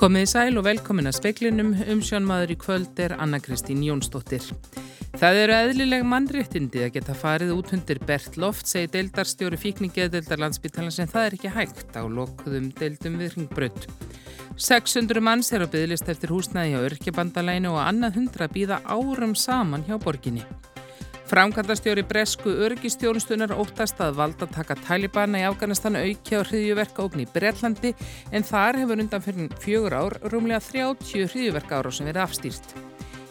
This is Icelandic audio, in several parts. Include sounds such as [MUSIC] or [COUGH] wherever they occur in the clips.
Komið í sæl og velkomin að speklinum, umsjónmaður í kvöld er Anna-Kristín Jónsdóttir. Það eru eðlileg mannréttindi að geta farið út hundir Bert Loft, segi deildarstjóri fíkningiða deildar landsbytala sem það er ekki hægt á lokuðum deildum við ringbrödd. 600 manns er á byggðlist eftir húsnaði hjá örkjabandalæinu og annað hundra býða árum saman hjá borginni. Framkvæmdastjóri Bresku örgistjónustunar óttast að valda taka Talibana í Afganistan auki á hriðjuverka ógn í Breitlandi en þar hefur undan fyrir fjögur ár rúmlega 30 hriðjuverka ára sem verið afstýrt.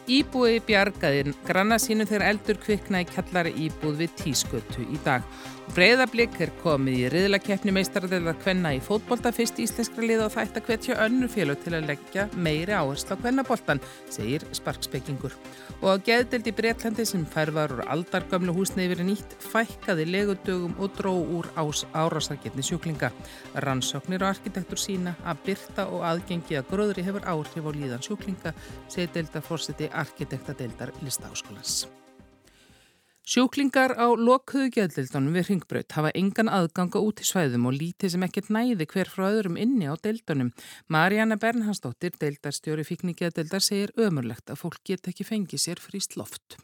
Íbúi bjargaðin granna sínu þegar eldur kvikna í kallari íbúð við tískötu í dag. Breiðablík er komið í riðlakeppni meistaradelar kvenna í fótbolta fyrst íslenskra lið og þætt að hvetja önnur félag til að leggja meiri áherslu á kvennaboltan, segir sparkspekingur. Og á geðdelt í Breitlandi sem færvar úr aldargamlu húsnei verið nýtt fækkaði legudögum og dró úr ás árásargetni sjúklinga. Rannsóknir og arkitektur sína að byrta og aðgengi að gróðri hefur áhrif á líðan sjúklinga, segir deltaforseti arkitektadeildar listaháskólas. Sjúklingar á lokhuðu geðdeildunum við ringbraut hafa engan aðganga út í svæðum og lítið sem ekkert næði hver frá öðrum inni á deildunum. Marjana Bernhansdóttir, deildarstjóri fíkni geðdeildar, segir ömurlegt að fólk get ekki fengið sér fríst loft.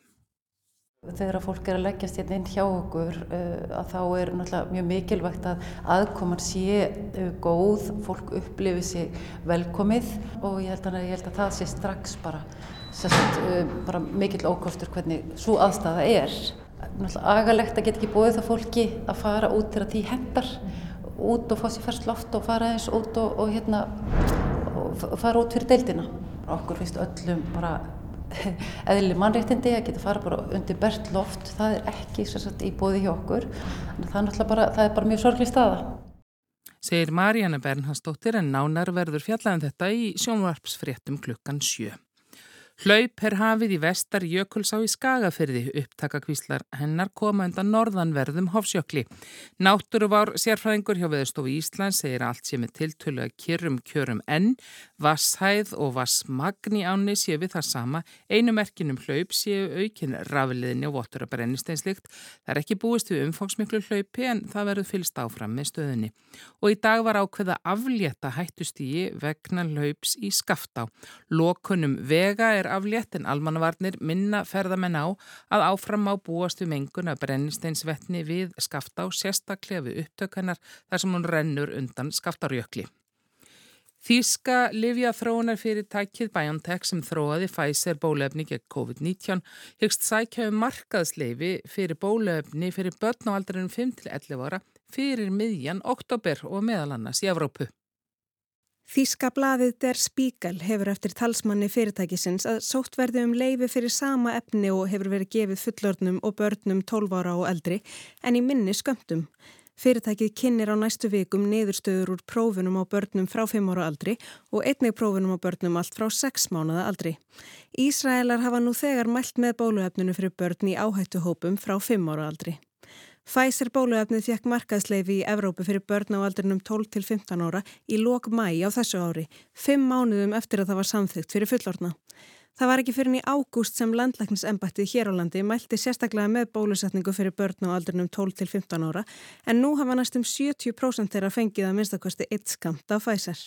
Þegar að fólk er að leggjast hérna inn hjá okkur uh, að þá er náttúrulega mjög mikilvægt að aðkoman sé uh, góð, fólk upplifi sig velkomið og ég held að, ég held að það sé strax bara Sérst, uh, bara mikill ókostur hvernig svo aðstæða er. Náttúrulega agalegt að geta ekki bóðið það fólki að fara út að því hendar, út og fá sér færst loft og fara eins út og, og, hérna, og fara út fyrir deildina. Okkur finnst öllum bara [LAUGHS] eðli mannréttindi að geta fara bara undir bert loft, það er ekki sagt, í bóði hjá okkur. Það er, bara, það er bara mjög sorgli staða. Segir Marjana Bernhansdóttir en nánar verður fjallæðan þetta í sjónvarpsfréttum klukkan sjö. Hlaup er hafið í vestar Jökulsá í Skagafyrði, upptakakvíslar hennar koma undan norðanverðum hofsjökli. Náttúru var sérfræðingur hjá Veðurstofu Íslands, segir allt sem er tiltölu að kjörum kjörum enn, vasshæð og vassmagni áni séu við það sama, einu merkinum hlaup séu aukinn rafliðinni og votur að brennist einslikt. Það er ekki búist við umfóksmiklu hlaupi en það verður fylst áfram með stöðunni. Og í dag var ákveða aflétta hættustígi vegna hlaups í skaftá. Lokunum vega er er aflétt en almannavarnir minna ferðamenn á að áfram á búast við mengun að brennisteinsvetni við skaftá sérstaklega við upptökkennar þar sem hún rennur undan skaftarjökli. Þíska Livja þróunar fyrir tækið BioNTech sem þróaði Pfizer bólefni gegn COVID-19 hyggst sækja um markaðsleifi fyrir bólefni fyrir börn á aldrinum 5-11 ára fyrir miðjan oktober og meðal annars í Evrópu. Þíska blaðið Der Spiegel hefur eftir talsmanni fyrirtækisins að sótt verði um leifi fyrir sama efni og hefur verið gefið fullornum og börnum 12 ára og eldri en í minni skömmtum. Fyrirtækið kynir á næstu vikum niðurstöður úr prófunum á börnum frá 5 ára aldri og einnig prófunum á börnum allt frá 6 mánuða aldri. Ísraelar hafa nú þegar mælt með bóluefninu fyrir börn í áhættuhópum frá 5 ára aldri. Pfizer bóluefnið fekk markaðsleifi í Evrópu fyrir börn á aldrinum 12 til 15 ára í lok mæi á þessu ári, fimm mánuðum eftir að það var samþygt fyrir fullorna. Það var ekki fyrir í ágúst sem landlæknisembættið hér á landi mælti sérstaklega með bólusetningu fyrir börn á aldrinum 12 til 15 ára en nú hafa næstum 70% þeirra fengið að minnstakosti eitt skamt af Pfizer.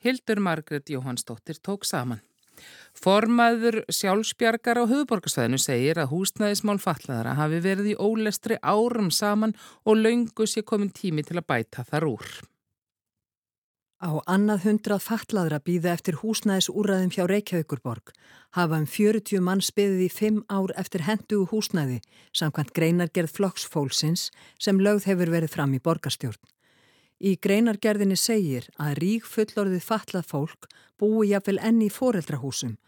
Hildur Margret Jóhannsdóttir tók saman. Formaður sjálfsbjargar á höfuborgarsvæðinu segir að húsnæðismál fallaðara hafi verið í ólestri árum saman og laungu sé komin tími til að bæta þar úr. Á annað hundrað fallaðra býða eftir húsnæðisúræðum hjá Reykjavíkurborg hafa um 40 mann spiðið í 5 ár eftir hendugu húsnæði samkvæmt greinargerð flokksfólksins sem lögð hefur verið fram í borgarstjórn. Í greinargerðinni segir að rík fullorðið fatlað fólk búi jafnvel enn í foreldrahúsum.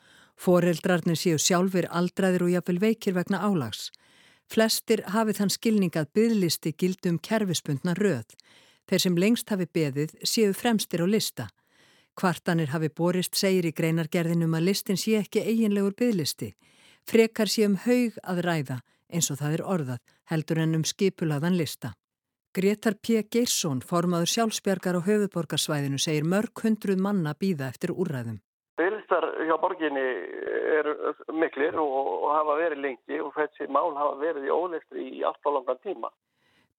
Foreldrarnir séu sjálfur aldraðir og jafnvel veikir vegna álags. Flestir hafi þann skilningað bygglisti gildum kerfispundna röð. Þeir sem lengst hafi beðið séu fremstir á lista. Kvartanir hafi borist segir í greinargerðinum að listin sé ekki eiginlegur bygglisti. Frekar sé um haug að ræða eins og það er orðað heldur en um skipulaðan lista. Gretar P. Geirsson, formaður sjálfsbjargar á höfuborgarsvæðinu, segir mörg hundruð manna býða eftir úrræðum. Bygglistar hjá borginni eru miklir og, og hafa verið lengi og þessi mál hafa verið í ólistri í allt á langan tíma.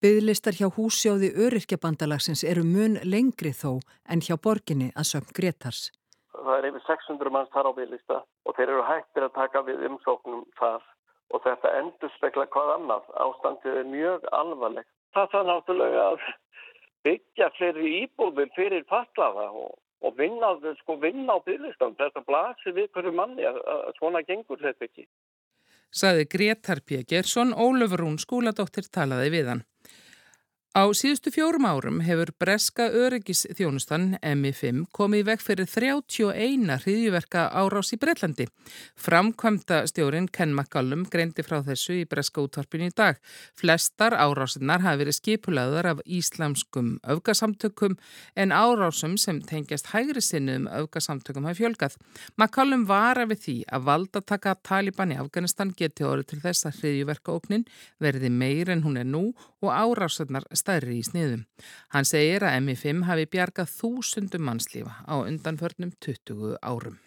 Byðlistar hjá húsjóði öryrkjabandalagsins eru mun lengri þó en hjá borginni að sögn Gretars. Það er yfir 600 manns þar á byðlista og þeir eru hættir að taka við umsóknum þar og þetta endur spekla hvað annað. Ástandið er mjög alvarlegt. Það er náttúrulega að byggja fyrir íbúðum fyrir fatlaða og, og vinna, sko, vinna á byðlistan. Þetta blasir við hverju manni að, að svona gengur þetta ekki. Saði Gretar P. Gersson, Ólöfurún skúladóttir talaði við hann. Á síðustu fjórum árum hefur breska öryggisþjónustan MI5 komið vekk fyrir 31 hriðjuverka árás í Breitlandi. Framkvæmda stjórin Ken McCallum greindi frá þessu í breska útvarpinu í dag. Flestar árásinnar hafi verið skipulaðar af íslamskum öfgasamtökum en árásum sem tengjast hægri sinni um öfgasamtökum hafi fjölgað. McCallum var af því að valdataka Taliban í Afganistan geti orðið til þess að hriðjuverkaóknin verði meir en hún er nú og árásinnar stærri í sniðum. Hann segir að MI5 hafi bjargað þúsundum mannslífa á undanförnum 20 árum.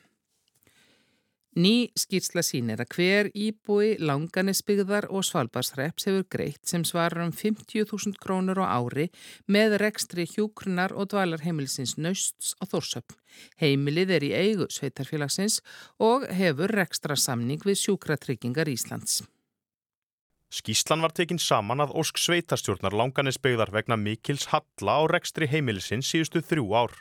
Ný skýrsla sínir að hver íbúi langanisbyggðar og svalbarsreps hefur greitt sem svarar um 50.000 krónur á ári með rekstri hjúkrunar og dvalarheimilisins nösts og þórsöpn. Heimilið er í eigu sveitarfélagsins og hefur rekstra samning við sjúkratryggingar Íslands. Skíslan var tekinn saman að Ósk Sveitarstjórnar langanisbyggðar vegna Mikils Halla á rekstri heimilisins síðustu þrjú ár.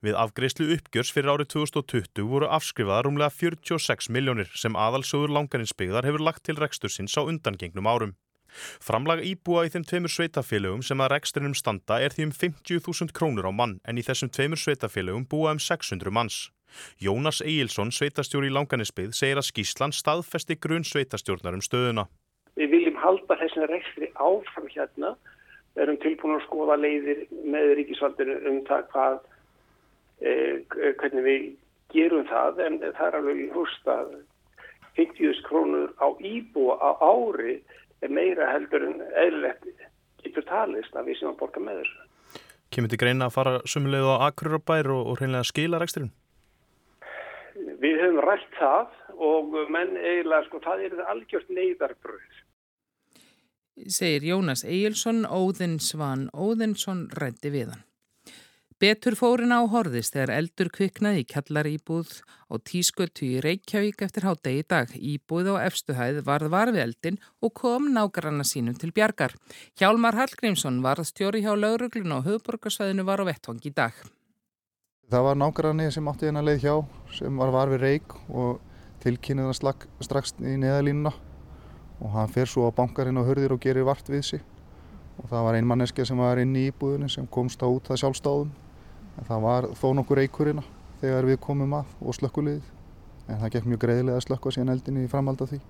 Við afgreyslu uppgjörs fyrir árið 2020 voru afskrifaða rúmlega 46 miljónir sem aðalsjóður langaninsbyggðar hefur lagt til rekstursins á undangengnum árum. Framlag íbúa í þeim tveimur sveitafélögum sem að reksturinnum standa er því um 50.000 krónur á mann en í þessum tveimur sveitafélögum búa um 600 manns. Jónas Egilson, sveitastjóri í langanisbyggð, segir að skíslan staðfesti grunn sveitastjórnar um stöðuna. Við viljum halda þessin rekstri áfram hérna. Erum tilbúin að skoða leiðir með ríkisvaldinu um það hvað, eh, hvernig við gerum það en það er alveg í hústað 50.000 krónur á íbúa á ári er meira heldur en eðlilegt getur talist að við sem að borga með þessu. Kemur þið greina að fara sumulegðu á Akurabær og, og hreinlega skila reksturinn? Við höfum rætt það og menn eiginlega sko það er algjört neyðarbröð segir Jónas Egilson, Óðinsvan Óðinsson rætti við hann. Betur fórin á horðist þegar eldur kviknaði í kjallaríbúð og tískötu í Reykjavík eftir hátegi dag. Íbúð á efstuhæð varð varfi eldin og kom nágranna sínum til bjargar. Hjálmar Hallgrímsson var stjóri hjá lauruglun og höfuborgarsvæðinu var á vettvang í dag. Það var nágranni sem átti hérna leið hjá sem var varfi reik og tilkynnið hann strax í neðalínuna og hann fer svo á bankarinn og hörðir og gerir vart við sig og það var ein manneski sem var inn í íbúðinu sem komst á út það sjálfstáðum en það var þó nokkur eikurina þegar við komum að og slökkuliðið en það gekk mjög greiðilega að slökka síðan eldinni í framhald af því.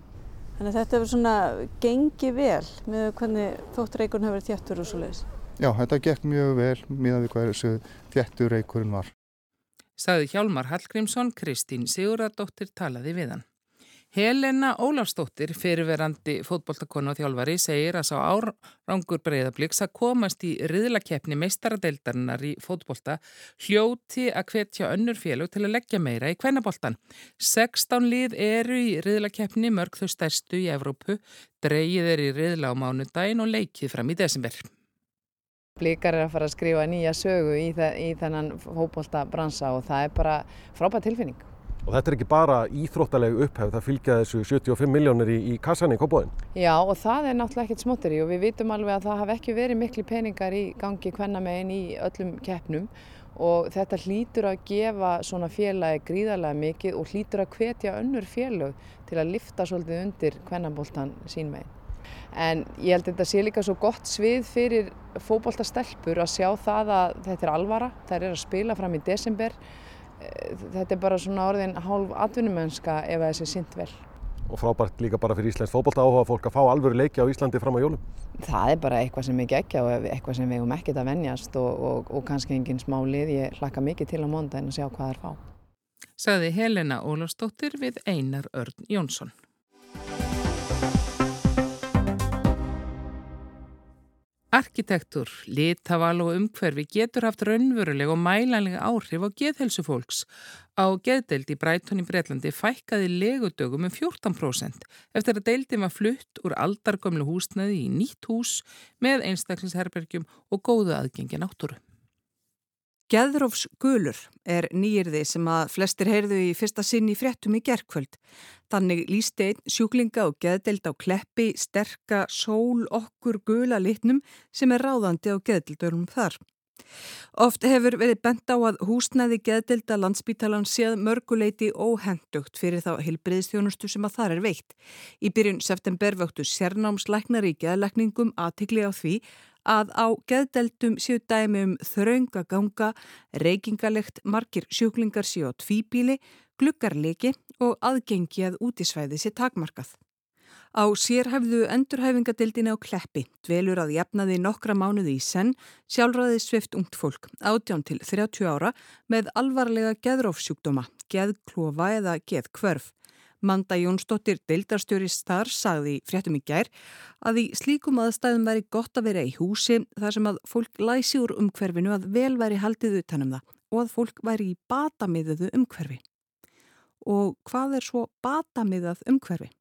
Þannig að þetta hefur svona gengið vel með hvernig þóttureikurinn hefur þjættur og svo leiðis? Já, þetta gekk mjög vel með því hvað þessu þjættureikurinn var. Saði Hjálmar Hallgrímsson, Kristín Siguradóttir talaði við hann. Helena Ólafsdóttir, fyrirverandi fótbolltakonu og þjálfari, segir að sá árangur breyðabliks að komast í riðlakeppni meistaradeildarinnar í fótbollta hljóti að hvetja önnur félug til að leggja meira í kvennaboltan. 16 lið eru í riðlakeppni, mörg þau stærstu í Evrópu, dreyið er í riðla á mánudagin og leikið fram í desember. Blíkar er að fara að skrifa nýja sögu í, í þennan fótbollta bransa og það er bara frábært tilfinning. Og þetta er ekki bara íþróttaleg upphefð, það fylgja þessu 75 miljónir í, í kassan í Kópóðin. Já og það er náttúrulega ekkert smotteri og við vitum alveg að það hafi ekki verið miklu peningar í gangi hvernamegin í öllum keppnum og þetta hlýtur að gefa svona félagi gríðarlega mikið og hlýtur að hvetja önnur félag til að lifta svolítið undir hvernamboltan sínmegin. En ég held að þetta sé líka svo gott svið fyrir fókbóltastelpur að sjá það að þetta er alvara, það er að spila fram í desember þetta er bara svona orðin hálf atvinnumönska ef þessi er synd vel. Og frábært líka bara fyrir Íslands fókbólta áhuga fólk að fá alvöru leiki á Íslandi fram á jólum? Það er bara eitthvað sem er geggja og eitthvað sem við hefum ekkert að vennjast og, og, og kannski engin smá lið. Ég hlakka mikið til á mónda en að sjá hvað það er fá. Saði Helena Ólafsdóttir við Einar Örn Jónsson. Arkitektur, litaval og umhverfi getur haft raunveruleg og mælanlega áhrif á geðhelsu fólks. Á geðdeild í Bræton í Breitlandi fækkaði legudögum um 14% eftir að deildin var flutt úr aldargömlu húsnaði í nýtt hús með einstaklingsherbergjum og góðu aðgengi náttúru. Geðrófs gulur er nýjirði sem að flestir heyrðu í fyrsta sinn í fréttum í gerkvöld. Þannig lísti einn sjúklinga og geðdelt á kleppi, sterka, sól, okkur, gula litnum sem er ráðandi á geðdeldurum þar. Oft hefur verið bent á að húsnæði geðdelda landsbítalan séð mörguleiti óhendugt fyrir þá hilbriðstjónustu sem að þar er veikt. Í byrjun september vöktu sérnámslæknar í geðlækningum aðtikli á því að á geðdeldum séu dæmi um þraungaganga, reykingalegt, margir sjúklingar séu á tvíbíli, gluggarleiki og aðgengi að útisvæði sér takmarkað. Á sérhæfðu endurhæfingadildinu á Kleppi dvelur að jafnaði nokkra mánuði í senn sjálfræði svift ungt fólk, átján til 30 ára með alvarlega geðrófsjúkdóma, geðklofa eða geðkvörf. Manda Jónsdóttir deildarstjórist þar sagði fréttum í gær að í slíkum aðstæðum væri gott að vera í húsi þar sem að fólk læsi úr umhverfinu að vel væri haldið utanum það og að fólk væri í batamiðuðu umhverfi. Og hvað er svo batamiðað umhverfi?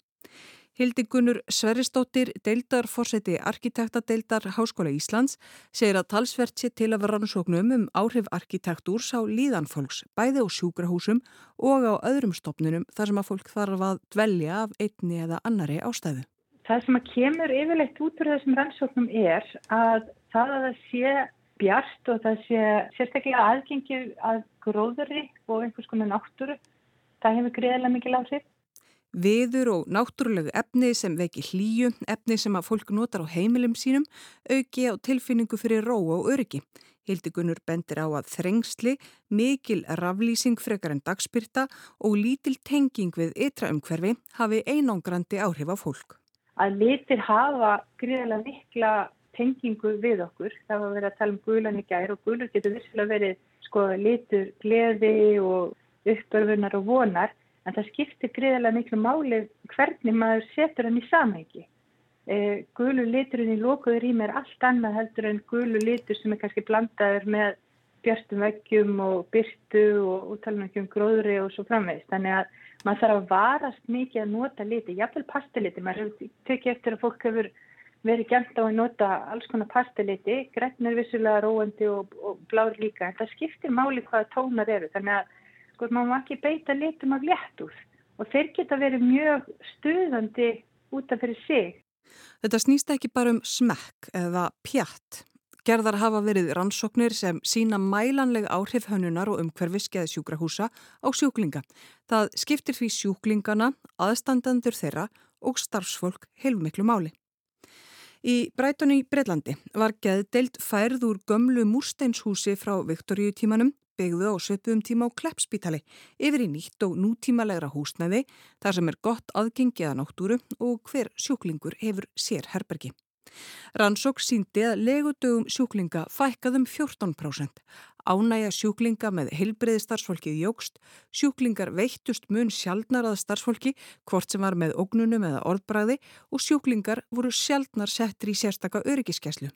Hildi Gunnur Sveristóttir, deildarforseti arkitektadeildar Háskóla Íslands, segir að talsvert sé til að vera rannsóknum um áhrif arkitektúrs á líðanfólks, bæði á sjúkrahúsum og á öðrum stopnunum þar sem að fólk þarf að dvelja af einni eða annari ástæðu. Það sem að kemur yfirleitt út úr þessum rannsóknum er að það að það sé bjart og það sé sérstaklega aðgengi að gróðuri og einhvers konar náttúru, það hefur greiðilega mikil áhrif. Viður og náttúrulegu efni sem veki hlýju, efni sem að fólk notar á heimilum sínum, auki á tilfinningu fyrir ró og öryggi. Hildigunur bendir á að þrengsli, mikil raflýsing frekar en dagspyrta og lítil tenging við ytra umhverfi hafi einangrandi áhrif á fólk. Að litir hafa gríðilega mikla tengingu við okkur. Það var verið að tala um gulan í gær og gulur getur vissilega verið sko, litur gleði og uppörfunar og vonar en það skiptir greiðilega miklu máli hvernig maður setur hann í samhengi. E, gulu liturinn í lokuður rými er allt annað heldur en gulu litur sem er kannski blandaður með björnstum veggjum og byrtu og úttalanum gróðri og svo framvegist. Þannig að maður þarf að varast mikið að nota liti, jafnvel pasteliti. Maður tekið eftir að fólk hefur verið gæmt á að nota alls konar pasteliti, græn er vissulega róandi og, og blár líka, en það skiptir máli hvaða tónar eru. Þannig að sko maður má ekki beita litum af léttúð og þeir geta verið mjög stuðandi út af fyrir sig. Þetta snýst ekki bara um smekk eða pjatt. Gerðar hafa verið rannsóknir sem sína mælanleg áhrif hönnunar og umhverfiskeið sjúkrahúsa á sjúklinga. Það skiptir því sjúklingana, aðstandandur þeirra og starfsfólk heilmiklu máli. Í Brætoni í Breitlandi var geðdeild færð úr gömlu múrsteinshúsi frá Viktoríu tímanum byggðu á söpum tíma á Kleppspítali yfir í nýtt og nútímalegra húsnæði þar sem er gott aðgengiða náttúru og hver sjúklingur hefur sér herbergi. Rannsók síndi að legudögum sjúklinga fækkaðum 14%. Ánægja sjúklinga með heilbreyði starfsfólkið jógst, sjúklingar veittust mun sjaldnar að starfsfólki, hvort sem var með ógnunum eða orðbræði og sjúklingar voru sjaldnar settir í sérstaka öryggiskeslu.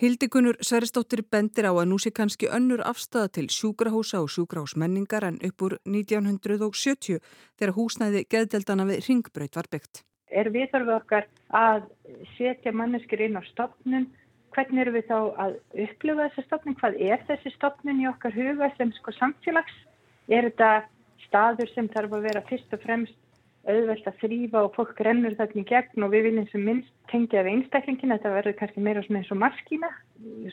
Hildikunur Sveristóttir bendir á að nú sé kannski önnur afstæða til sjúkrahúsa og sjúkrahúsmenningar en upp úr 1970 þegar húsnæði geðdeldana við ringbraut var byggt er viðhörfu okkar að setja manneskir inn á stopnun, hvernig eru við þá að upplifa þessi stopnun, hvað er þessi stopnun í okkar huga sem sko samfélags, er þetta staður sem þarf að vera fyrst og fremst auðvelt að þrýfa og fólk rennur þarna í gegn og við viljum sem minnst tengja við einstaklingina, þetta verður kannski meira svona eins og maskína,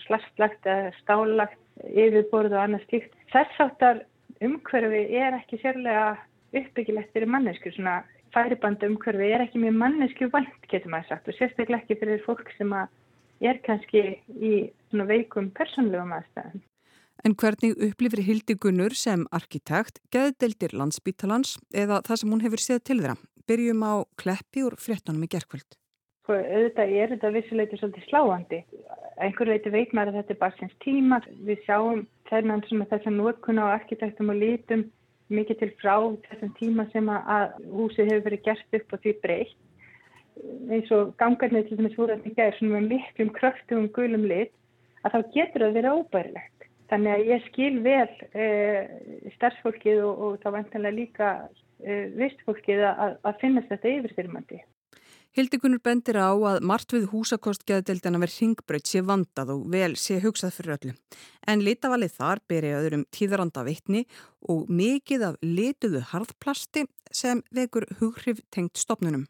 slastlagt eða stálagt, yfirborð og annað stíkt. Þess áttar umhverfi er ekki sérlega uppbyggilegt fyrir mannesku, svona færibanda umhverfi er ekki mjög mannesku vænt, getur maður sagt, og sérstaklega ekki fyrir fólk sem er kannski í svona veikum persónlegum aðstæðan. En hvernig upplifir Hildi Gunnur sem arkitekt geðdeldir landsbítalans eða það sem hún hefur séð til þeirra? Byrjum á kleppi úr fréttunum í gerkvöld. Sko, auðvitað er þetta vissuleiti svolítið sláandi. Einhver leiti veit maður að þetta er bara sinns tíma. Við sjáum þennan svona þess að nótkunna á arkitektum og lítum mikið til frá þessum tíma sem að húsið hefur verið gert upp og því breytt. Eins og gangarnir til þess að voru þetta gæðir svona með miklum kröftugum gulum lit að þá getur það verið óbærilegt. Þannig að ég skil vel uh, starfsfólkið og, og þá vantanlega líka uh, vistfólkið að, að finnast þetta yfirþyrmandi. Hildikunur bendir á að margt við húsakostgeðdeldana verð ringbreyt sé vandað og vel sé hugsað fyrir öllu. En litavalið þar beri öðrum tíðranda vittni og mikið af lituðu harðplasti sem vekur hughrif tengt stopnunum.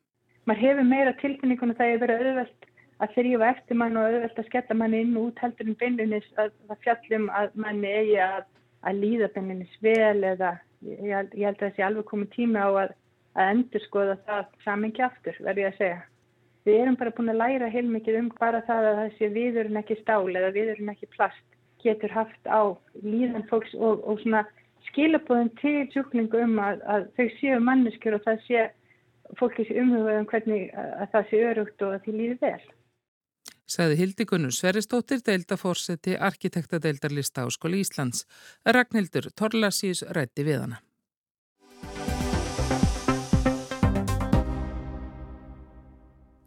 Man hefur meira tilfinningun að það er verið auðvelt að þrýfa eftir mann og auðvelt að skella manni inn út heldur en beinlunis að það fjallum að manni eigi að, að líða beinlunis vel eða ég, ég held að sé alveg komið tíma á að að endur skoða það samingi aftur, verður ég að segja. Við erum bara búin að læra heilmikið um bara það að þessi viðurinn ekki stál eða viðurinn ekki plast getur haft á líðan fólks og, og svona skilabóðin til sjúklingu um að, að þau séu manneskjur og það sé fólki sé umhugað um hvernig að það sé örugt og að því líði vel. Saði Hildi Gunnur Sveristóttir, deildafórseti, arkitektadeildarlista á skóli Íslands. Ragnhildur Torlasís rætti við hana.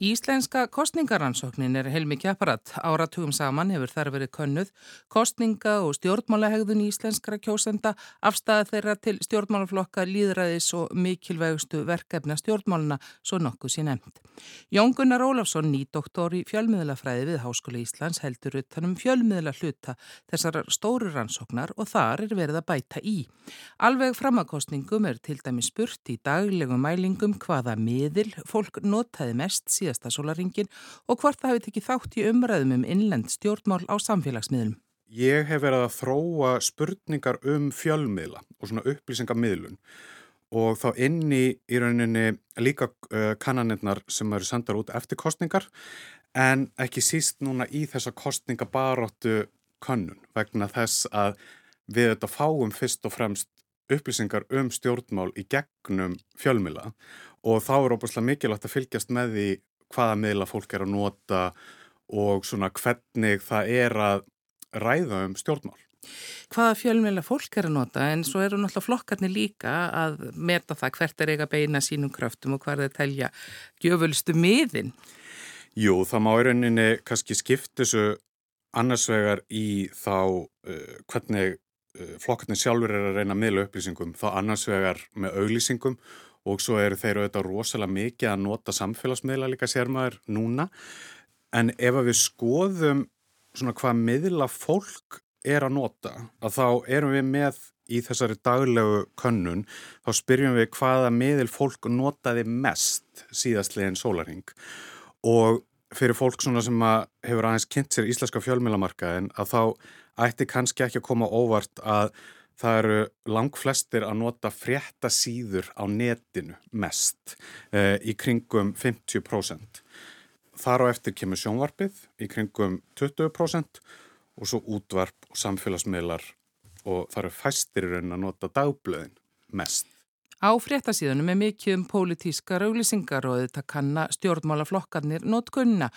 Íslenska kostningaransóknin er heilmikið apparat. Áratugum saman hefur þar verið könnuð kostninga og stjórnmálahegðun íslenskra kjósenda, afstæða þeirra til stjórnmálaflokka, líðræðis og mikilvægustu verkefna stjórnmáluna, svo nokkuð sér nefnd. Jón Gunnar Ólafsson, nýdoktor í fjölmiðlafræði við Háskóli Íslands, heldur utanum fjölmiðla hluta þessar stóru rannsóknar og þar er verið að bæta í. Alveg framakostningum er til dæmi spurt í daglegum mælingum hvaða miðil fólk notaði mest síðan síðasta sólaringin og hvort það hefði tekið þátt í umræðum um innlend stjórnmál á samfélagsmiðlum. Ég hef verið að þróa spurningar um fjölmiðla og svona upplýsingamiðlun og þá inni í rauninni líka uh, kannanirnar sem eru sendar út eftir kostningar en ekki síst núna í þessa kostningabaróttu kannun vegna þess að við þetta fáum fyrst og fremst upplýsingar um stjórnmál í gegnum fjölmila og þá er óbúslega mikilvægt að fylgjast með því hvaða miðla fólk er að nota og svona hvernig það er að ræða um stjórnmál. Hvaða fjölmjöla fólk er að nota en svo eru náttúrulega flokkarnir líka að meta það hvert er eiga beina sínum kröftum og hvað er að telja gjöfulstu miðin? Jú, það má í rauninni kannski skipta þessu annarsvegar í þá uh, hvernig uh, flokkarnir sjálfur er að reyna miðla upplýsingum, þá annarsvegar með auglýsingum og svo eru þeir auðvitað rosalega mikið að nota samfélagsmiðla líka sérmaður núna. En ef við skoðum svona hvað miðla fólk er að nota að þá erum við með í þessari daglegu könnun þá spyrjum við hvaða miðil fólk notaði mest síðastlegin sólaring og fyrir fólk svona sem að hefur aðeins kynnt sér íslenska fjölmilamarkaðin að þá ætti kannski ekki að koma óvart að Það eru lang flestir að nota frétta síður á netinu mest eh, í kringum 50%. Þar á eftir kemur sjónvarpið í kringum 20% og svo útvarp og samfélagsmiðlar og það eru fæstir í raunin að nota dagblöðin mest. Á fréttasíðunum er mikið um pólitíska rauglisingar og þetta kanna stjórnmálaflokkarnir notkunna.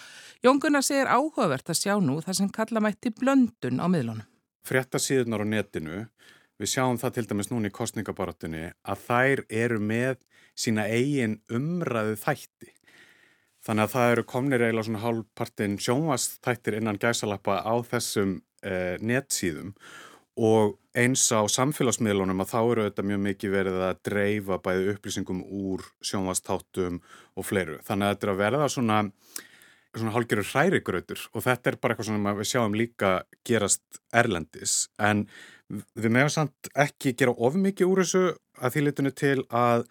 Jón Gunnar segir áhugavert að sjá nú það sem kalla mætti blöndun á miðlunum. Fréttasíðunar á netinu Við sjáum það til dæmis núna í kostningabarátunni að þær eru með sína eigin umræðu þætti. Þannig að það eru komnir eiginlega svona hálfpartin sjónvastættir innan gæsalappa á þessum eh, netsíðum og eins á samfélagsmiðlunum að þá eru þetta mjög mikið verið að dreifa bæði upplýsingum úr sjónvastáttum og fleiru. Þannig að þetta er að verða svona, svona hálfgerður hrærigrautur og þetta er bara eitthvað sem við sjáum líka gerast erlendis en Við meðum samt ekki gera of mikið úr þessu að því litinu til að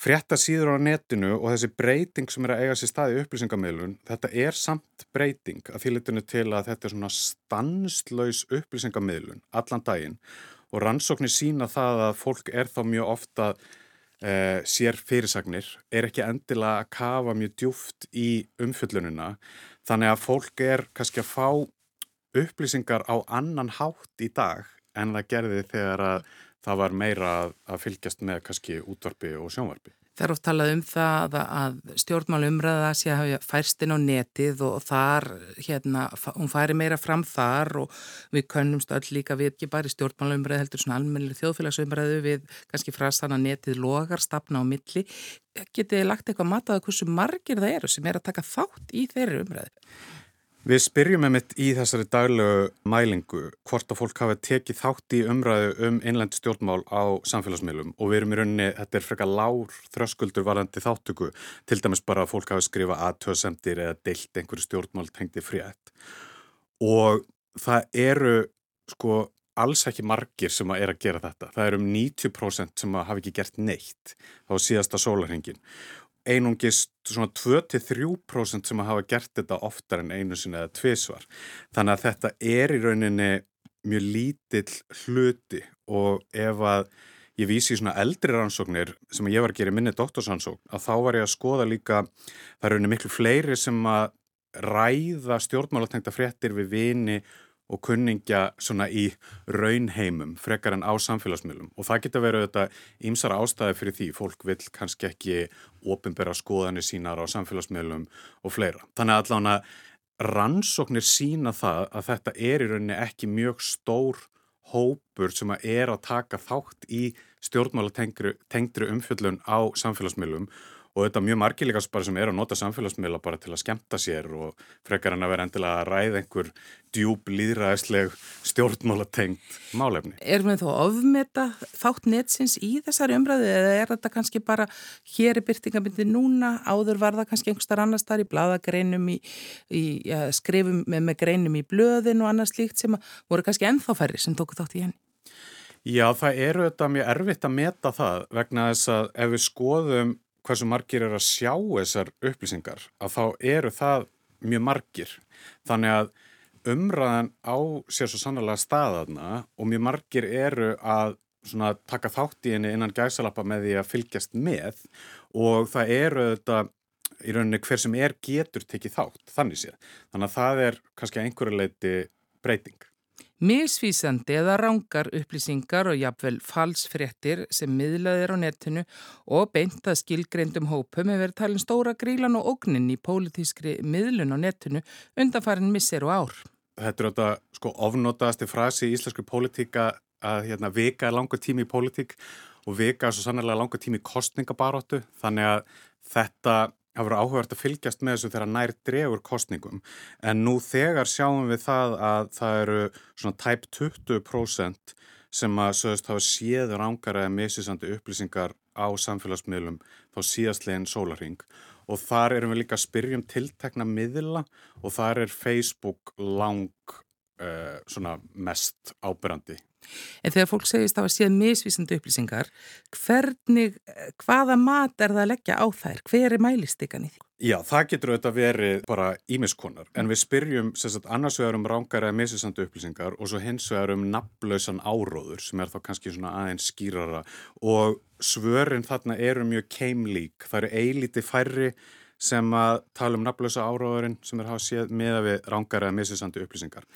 frétta síður á netinu og þessi breyting sem er að eiga sér staði upplýsingamilun, þetta er samt breyting að því litinu til að þetta er svona stanslaus upplýsingamilun allan daginn. Og rannsóknir sína það að fólk er þá mjög ofta eh, sér fyrirsagnir, er ekki endilega að kafa mjög djúft í umfjöllununa þannig að fólk er kannski að fá upplýsingar á annan hátt í dag en það gerði þegar að það var meira að fylgjast með kannski útvarpi og sjónvarpi. Það er oft talað um það að stjórnmálumræða sé að hafa færst inn á netið og þar, hérna, hún færi meira fram þar og við könnumst öll líka við ekki bara í stjórnmálumræðu heldur svona almennileg þjóðfélagsumræðu við kannski frasan að netið logar, stafna á milli. Getið þið lagt eitthvað mataðu hversu margir það eru sem er að taka þátt í þeirri umræðu? Við spyrjum með mitt í þessari daglegu mælingu hvort að fólk hafa tekið þátt í umræðu um innlænt stjórnmál á samfélagsmiðlum og við erum í rauninni, þetta er frekar lár þröskuldur varandi þáttöku, til dæmis bara að fólk hafa skrifað aðtöðsendir eða deilt einhverju stjórnmál tengdi frétt og það eru sko alls ekki margir sem að er að gera þetta. Það eru um 90% sem að hafa ekki gert neitt á síðasta sólarhengin einungist svona 2-3% sem hafa gert þetta oftar en einu sinni eða tvísvar. Þannig að þetta er í rauninni mjög lítill hluti og ef að ég vísi í svona eldri rannsóknir sem ég var að gera í minni doktorsansókn að þá var ég að skoða líka, það er rauninni miklu fleiri sem að ræða stjórnmálatengta fréttir við vini og kunningja svona í raunheimum frekar en á samfélagsmiðlum. Og það getur verið þetta ímsara ástæði fyrir því. Fólk vil kannski ekki ofinbera skoðanir sínar á samfélagsmiðlum og fleira. Þannig að allavega rannsóknir sína það að þetta er í rauninni ekki mjög stór hópur sem að er að taka þátt í stjórnmála umfjöllun á samfélagsmiðlum og þetta er mjög margilegas bara sem er að nota samfélagsmiðla bara til að skemta sér og frekar hann að vera endilega að ræða einhver djúb líðræðisleg stjórnmálatengt málefni. Er við þá ofmeta þátt netsins í þessari umræðu eða er þetta kannski bara hér er byrtingabindi núna, áður var það kannski einhverstar annars þar í bladagreinum í, í ja, skrifum með, með greinum í blöðin og annars líkt sem voru kannski ennþá færri sem tóku þátt í henni? Já, það eru þetta mjög erfitt að meta það vegna þess að ef við skoðum hversu margir er að sjá þessar upplýsingar að þá eru það mjög margir. Þannig að umræðan á sér svo sannlega staðaðna og mjög margir eru að taka þátt í henni innan gæsalappa með því að fylgjast með og það eru þetta í rauninni hver sem er getur tekið þátt, þannig séð. Þannig að það er kannski einhverju leiti breyting. Misvísandi eða rángar upplýsingar og jafnvel falsfrettir sem miðlaðir á netinu og beintað skilgreindum hópum hefur verið talin stóra grílan og ógnin í pólitískri miðlun á netinu undanfarin misser og ár. Þetta er þetta sko ofnotaðasti frasi í íslensku pólitíka að hérna, vika er langur tími í pólitík og vika er svo sannlega langur tími í kostningabaróttu þannig að þetta Það voru áhugavert að fylgjast með þessu þegar nær dregur kostningum en nú þegar sjáum við það að það eru svona tæp 20% sem að sögust hafa séður ángar eða misisandi upplýsingar á samfélagsmiðlum þá síðastlegin sólarhing og þar erum við líka að spyrjum tiltekna miðla og þar er Facebook lang uh, svona mest ábyrrandi En þegar fólk segist að það séð misvísandi upplýsingar, hvernig, hvaða mat er það að leggja á þær? Hver er mælistikan í því? Já, það getur auðvitað verið bara ímiskonar, en við spyrjum sagt, annars vegar um rángar eða misvísandi upplýsingar og svo hins vegar um nafnlausan áróður sem er þá kannski svona aðeins skýrara og svörin þarna eru mjög keimlík, það eru eilíti færri sem að tala um nafnlausa áróðurinn sem er hafað séð með að við rángar eða misvísandi upplýsingar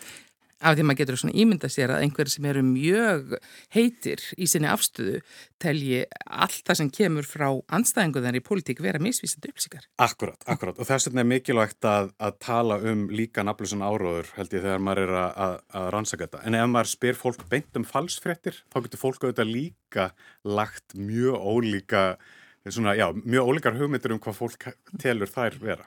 af því maður getur svona ímynda sér að einhverju sem eru mjög heitir í sinni afstöðu telji allt það sem kemur frá anstæðinguðar í politík vera misvísandi upplýsingar. Akkurat, akkurat og þess vegna er mikilvægt að, að tala um líka nafnlusun áróður held ég þegar maður er að, að, að rannsaka þetta en ef maður spyr fólk beint um falsfrettir þá getur fólk auðvitað líka lagt mjög ólíka Svona, já, mjög ólíkar hugmyndir um hvað fólk telur þær vera.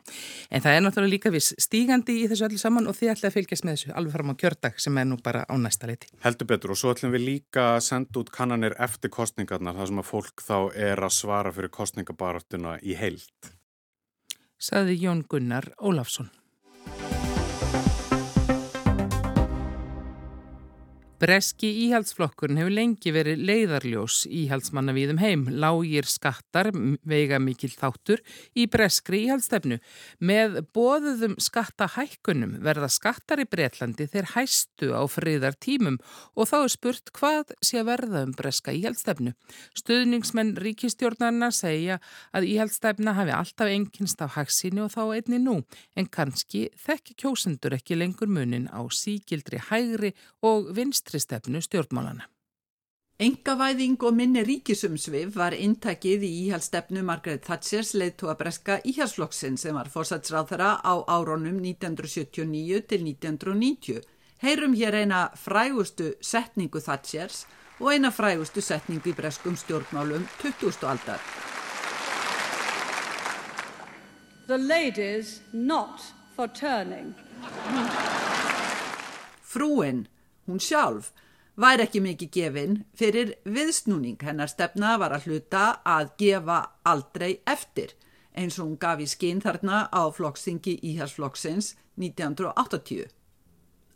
En það er náttúrulega líka viss stígandi í þessu öllu saman og þið ætlaði að fylgjast með þessu alveg fram á kjördag sem er nú bara á næsta leiti. Heldur betur og svo ætlum við líka að senda út kannanir eftir kostningarnar þar sem að fólk þá er að svara fyrir kostningabaratuna í heilt. Saði Jón Gunnar Ólafsson. Breski íhaldsflokkurinn hefur lengi verið leiðarljós íhaldsmanna viðum heim, lágir skattar, veiga mikil þáttur í breskri íhaldstefnu. Með bóðuðum skattahækkunum verða skattar í Breitlandi þeir hæstu á friðar tímum og þá er spurt hvað sé verða um breska íhaldstefnu. Stöðningsmenn ríkistjórnarna segja að íhaldstefna hafi alltaf enginst á haxinu og þá einni nú, en kannski þekki kjósendur ekki lengur munin á síkildri hægri og vinst vinstri stefnu stjórnmálana. Engavæðing og minni ríkisumsvið var intakið í íhjálpstefnu Margaret Thatchers leiðtóa breska íhjálpsflokksinn sem var fórsatsráðara á áronum 1979 til 1990. Heyrum hér eina frægustu setningu Thatchers og eina frægustu setningu í breskum stjórnmálum 20. aldar. The ladies not for turning. Frúin, hún sjálf, væri ekki mikið gefin fyrir viðsnúning hennar stefna var að hluta að gefa aldrei eftir eins og hún gaf í skinn þarna á flokksingi íhersflokksins 1980.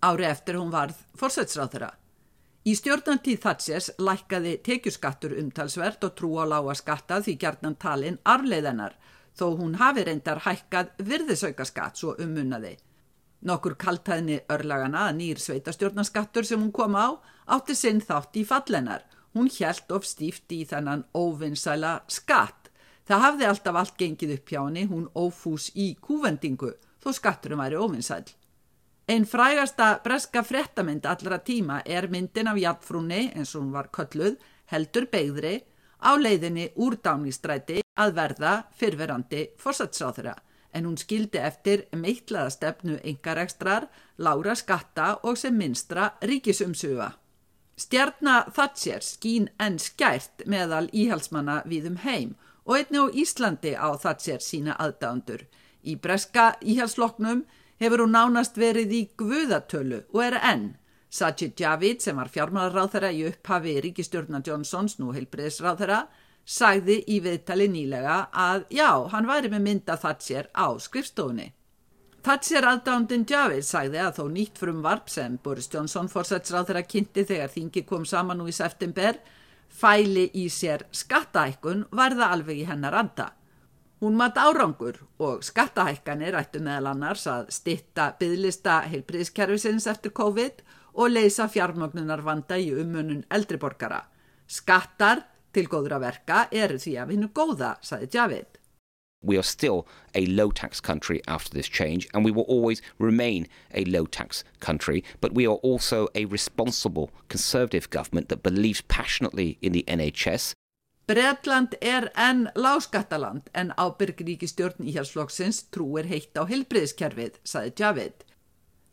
Ári eftir hún varð fórsætsráþara. Í stjórnantíð Thatchers lækkaði tekjuskattur umtalsvert og trú á lága skatta því gerðnan talin arleiðennar þó hún hafi reyndar hækkað virðisauka skatt svo ummunnaði. Nokkur kaltæðni örlagana að nýr sveitastjórnarskattur sem hún kom á átti sinn þátt í fallenar. Hún hjælt of stíft í þennan óvinnsæla skatt. Það hafði alltaf allt gengið upp hjá henni, hún ófús í kúvendingu, þó skatturum væri óvinnsæl. Einn frægasta breska frettamynd allra tíma er myndin af jafnfrúni, eins og hún var kölluð, heldur beigðri, á leiðinni úr dánistræti að verða fyrverandi fórsatsáþurra en hún skildi eftir meittlaða stefnu yngarekstrar, lára skatta og sem minstra ríkisumsuga. Stjarnar Thatcher skín enn skært meðal íhalsmanna við um heim og einni á Íslandi á Thatcher sína aðdándur. Í breska íhalsloknum hefur hún nánast verið í guðatölu og er enn. Sajid Javid sem var fjármálaráþara í upphafi ríkistjórna Johnsons, nú heilbriðsráþara, sagði í viðtali nýlega að já, hann væri með mynda Thatcher á skrifstofunni. Thatcher aðdándin Javid sagði að þó nýtt frum varp sem Boris Johnson fórsætsráð þeirra kynnti þegar þingi kom saman nú í september fæli í sér skattahækkun var það alveg í hennar anda. Hún mat árangur og skattahækkanir ættu meðal annars að stitta byðlista heilbriðskerfisins eftir COVID og leysa fjármögnunar vanda í umönun eldriborgara. Skattar til góðra verka eru því að vinna góða, saði Javid. We are still a low tax country after this change, and we will always remain a low tax country. But we are also a responsible conservative government that believes passionately in the NHS. Breitland er enn láskattaland en ábyrgríkistjórn íhjálpsflokksins trúir heitt á hilbriðskerfið, saði Javid.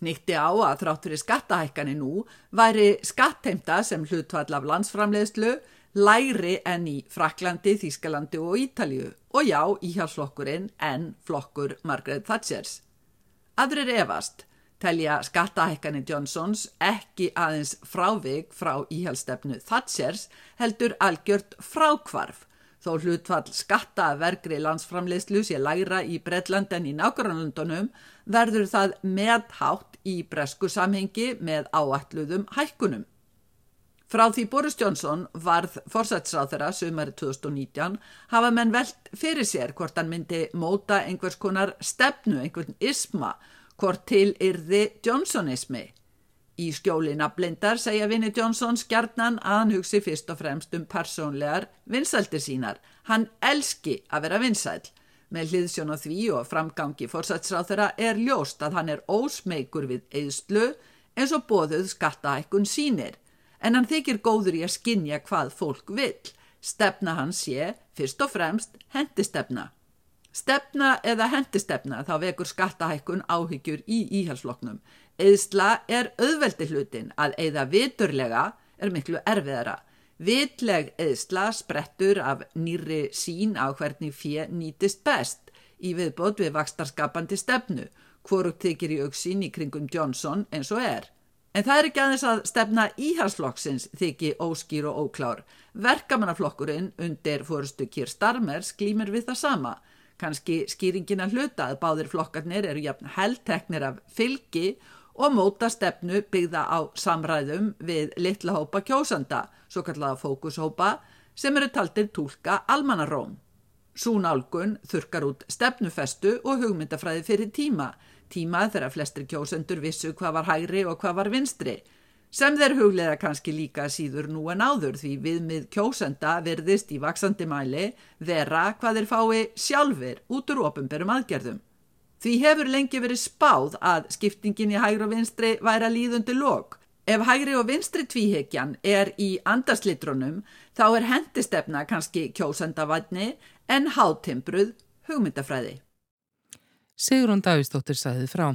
Nýtti á að þráttur í skattahækkani nú væri skattheimta sem hlutvall af landsframleiðslu læri enn í Fraklandi, Þískalandi og Ítalju og já, íhjálpsflokkurinn enn flokkur Margaret Thatchers. Aðrir efast telja skattahækkanir Johnsons ekki aðeins frávig frá íhjálpsstefnu Thatchers heldur algjört frákvarf þó hlutfall skattavergri landsframleiðslu sé læra í Bretland en í nákvæmlandunum verður það meðhátt í bresku samhengi með áalluðum hækkunum. Frá því Boris Johnson varð fórsætsráð þeirra sömari 2019 hafa menn velt fyrir sér hvort hann myndi móta einhvers konar stefnu, einhvern isma, hvort til yrði Johnsonismi. Í skjólina blindar segja Vinnie Johnson skjarnan að hann hugsi fyrst og fremst um persónlegar vinsældir sínar. Hann elski að vera vinsæl. Með hliðsjón á því og framgangi fórsætsráð þeirra er ljóst að hann er ósmeikur við eðslu eins og bóðuð skattaækkun sínir en hann þykir góður í að skinja hvað fólk vill. Stefna hans sé, fyrst og fremst, hendistefna. Stefna eða hendistefna þá vekur skattahækkun áhyggjur í íhalsfloknum. Eðsla er auðveldi hlutin að eða viturlega er miklu erfiðara. Vitleg eðsla sprettur af nýri sín á hvernig fjö nýtist best í viðbót við vakstarskapandi stefnu, hvorugt þykir í auksín í kringum Johnson eins og er. En það er ekki aðeins að stefna íhalsflokksins þykji óskýr og óklár. Verkamannaflokkurinn undir fórustu Kýr Starmers glýmur við það sama. Kanski skýringin að hluta að báðir flokkarnir eru jafn heldteknir af fylgi og móta stefnu byggða á samræðum við litla hópa kjósanda, svo kallaða fókushópa, sem eru taldir tólka almannaróm. Súnálgun þurkar út stefnufestu og hugmyndafræði fyrir tíma, tíma þegar flestir kjósendur vissu hvað var hægri og hvað var vinstri, sem þeir huglega kannski líka síður nú en áður því viðmið kjósenda verðist í vaksandi mæli vera hvað þeir fái sjálfur út úr ofinberum aðgerðum. Því hefur lengi verið spáð að skiptingin í hægri og vinstri væri að líðundi lok, Ef hægri og vinstri tvíhekjan er í andarslitrunum þá er hendistefna kannski kjósendavætni en hátimbruð hugmyndafræði. Sigrun Davísdóttir sagði frá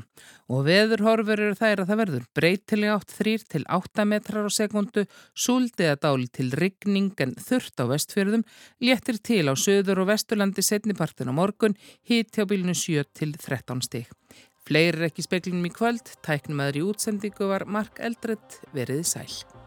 og veðurhorfur eru þær að það verður breytileg átt 3 til 8 metrar á sekundu, súldi að dáli til rigning en þurft á vestfjörðum, léttir til á söður og vesturlandi setnipartin á morgun, hít hjá bílunu 7 til 13 stík. Fleiri er ekki speklinum í kvöld, tæknum aðri útsendingu var Mark Eldredd veriði sæl.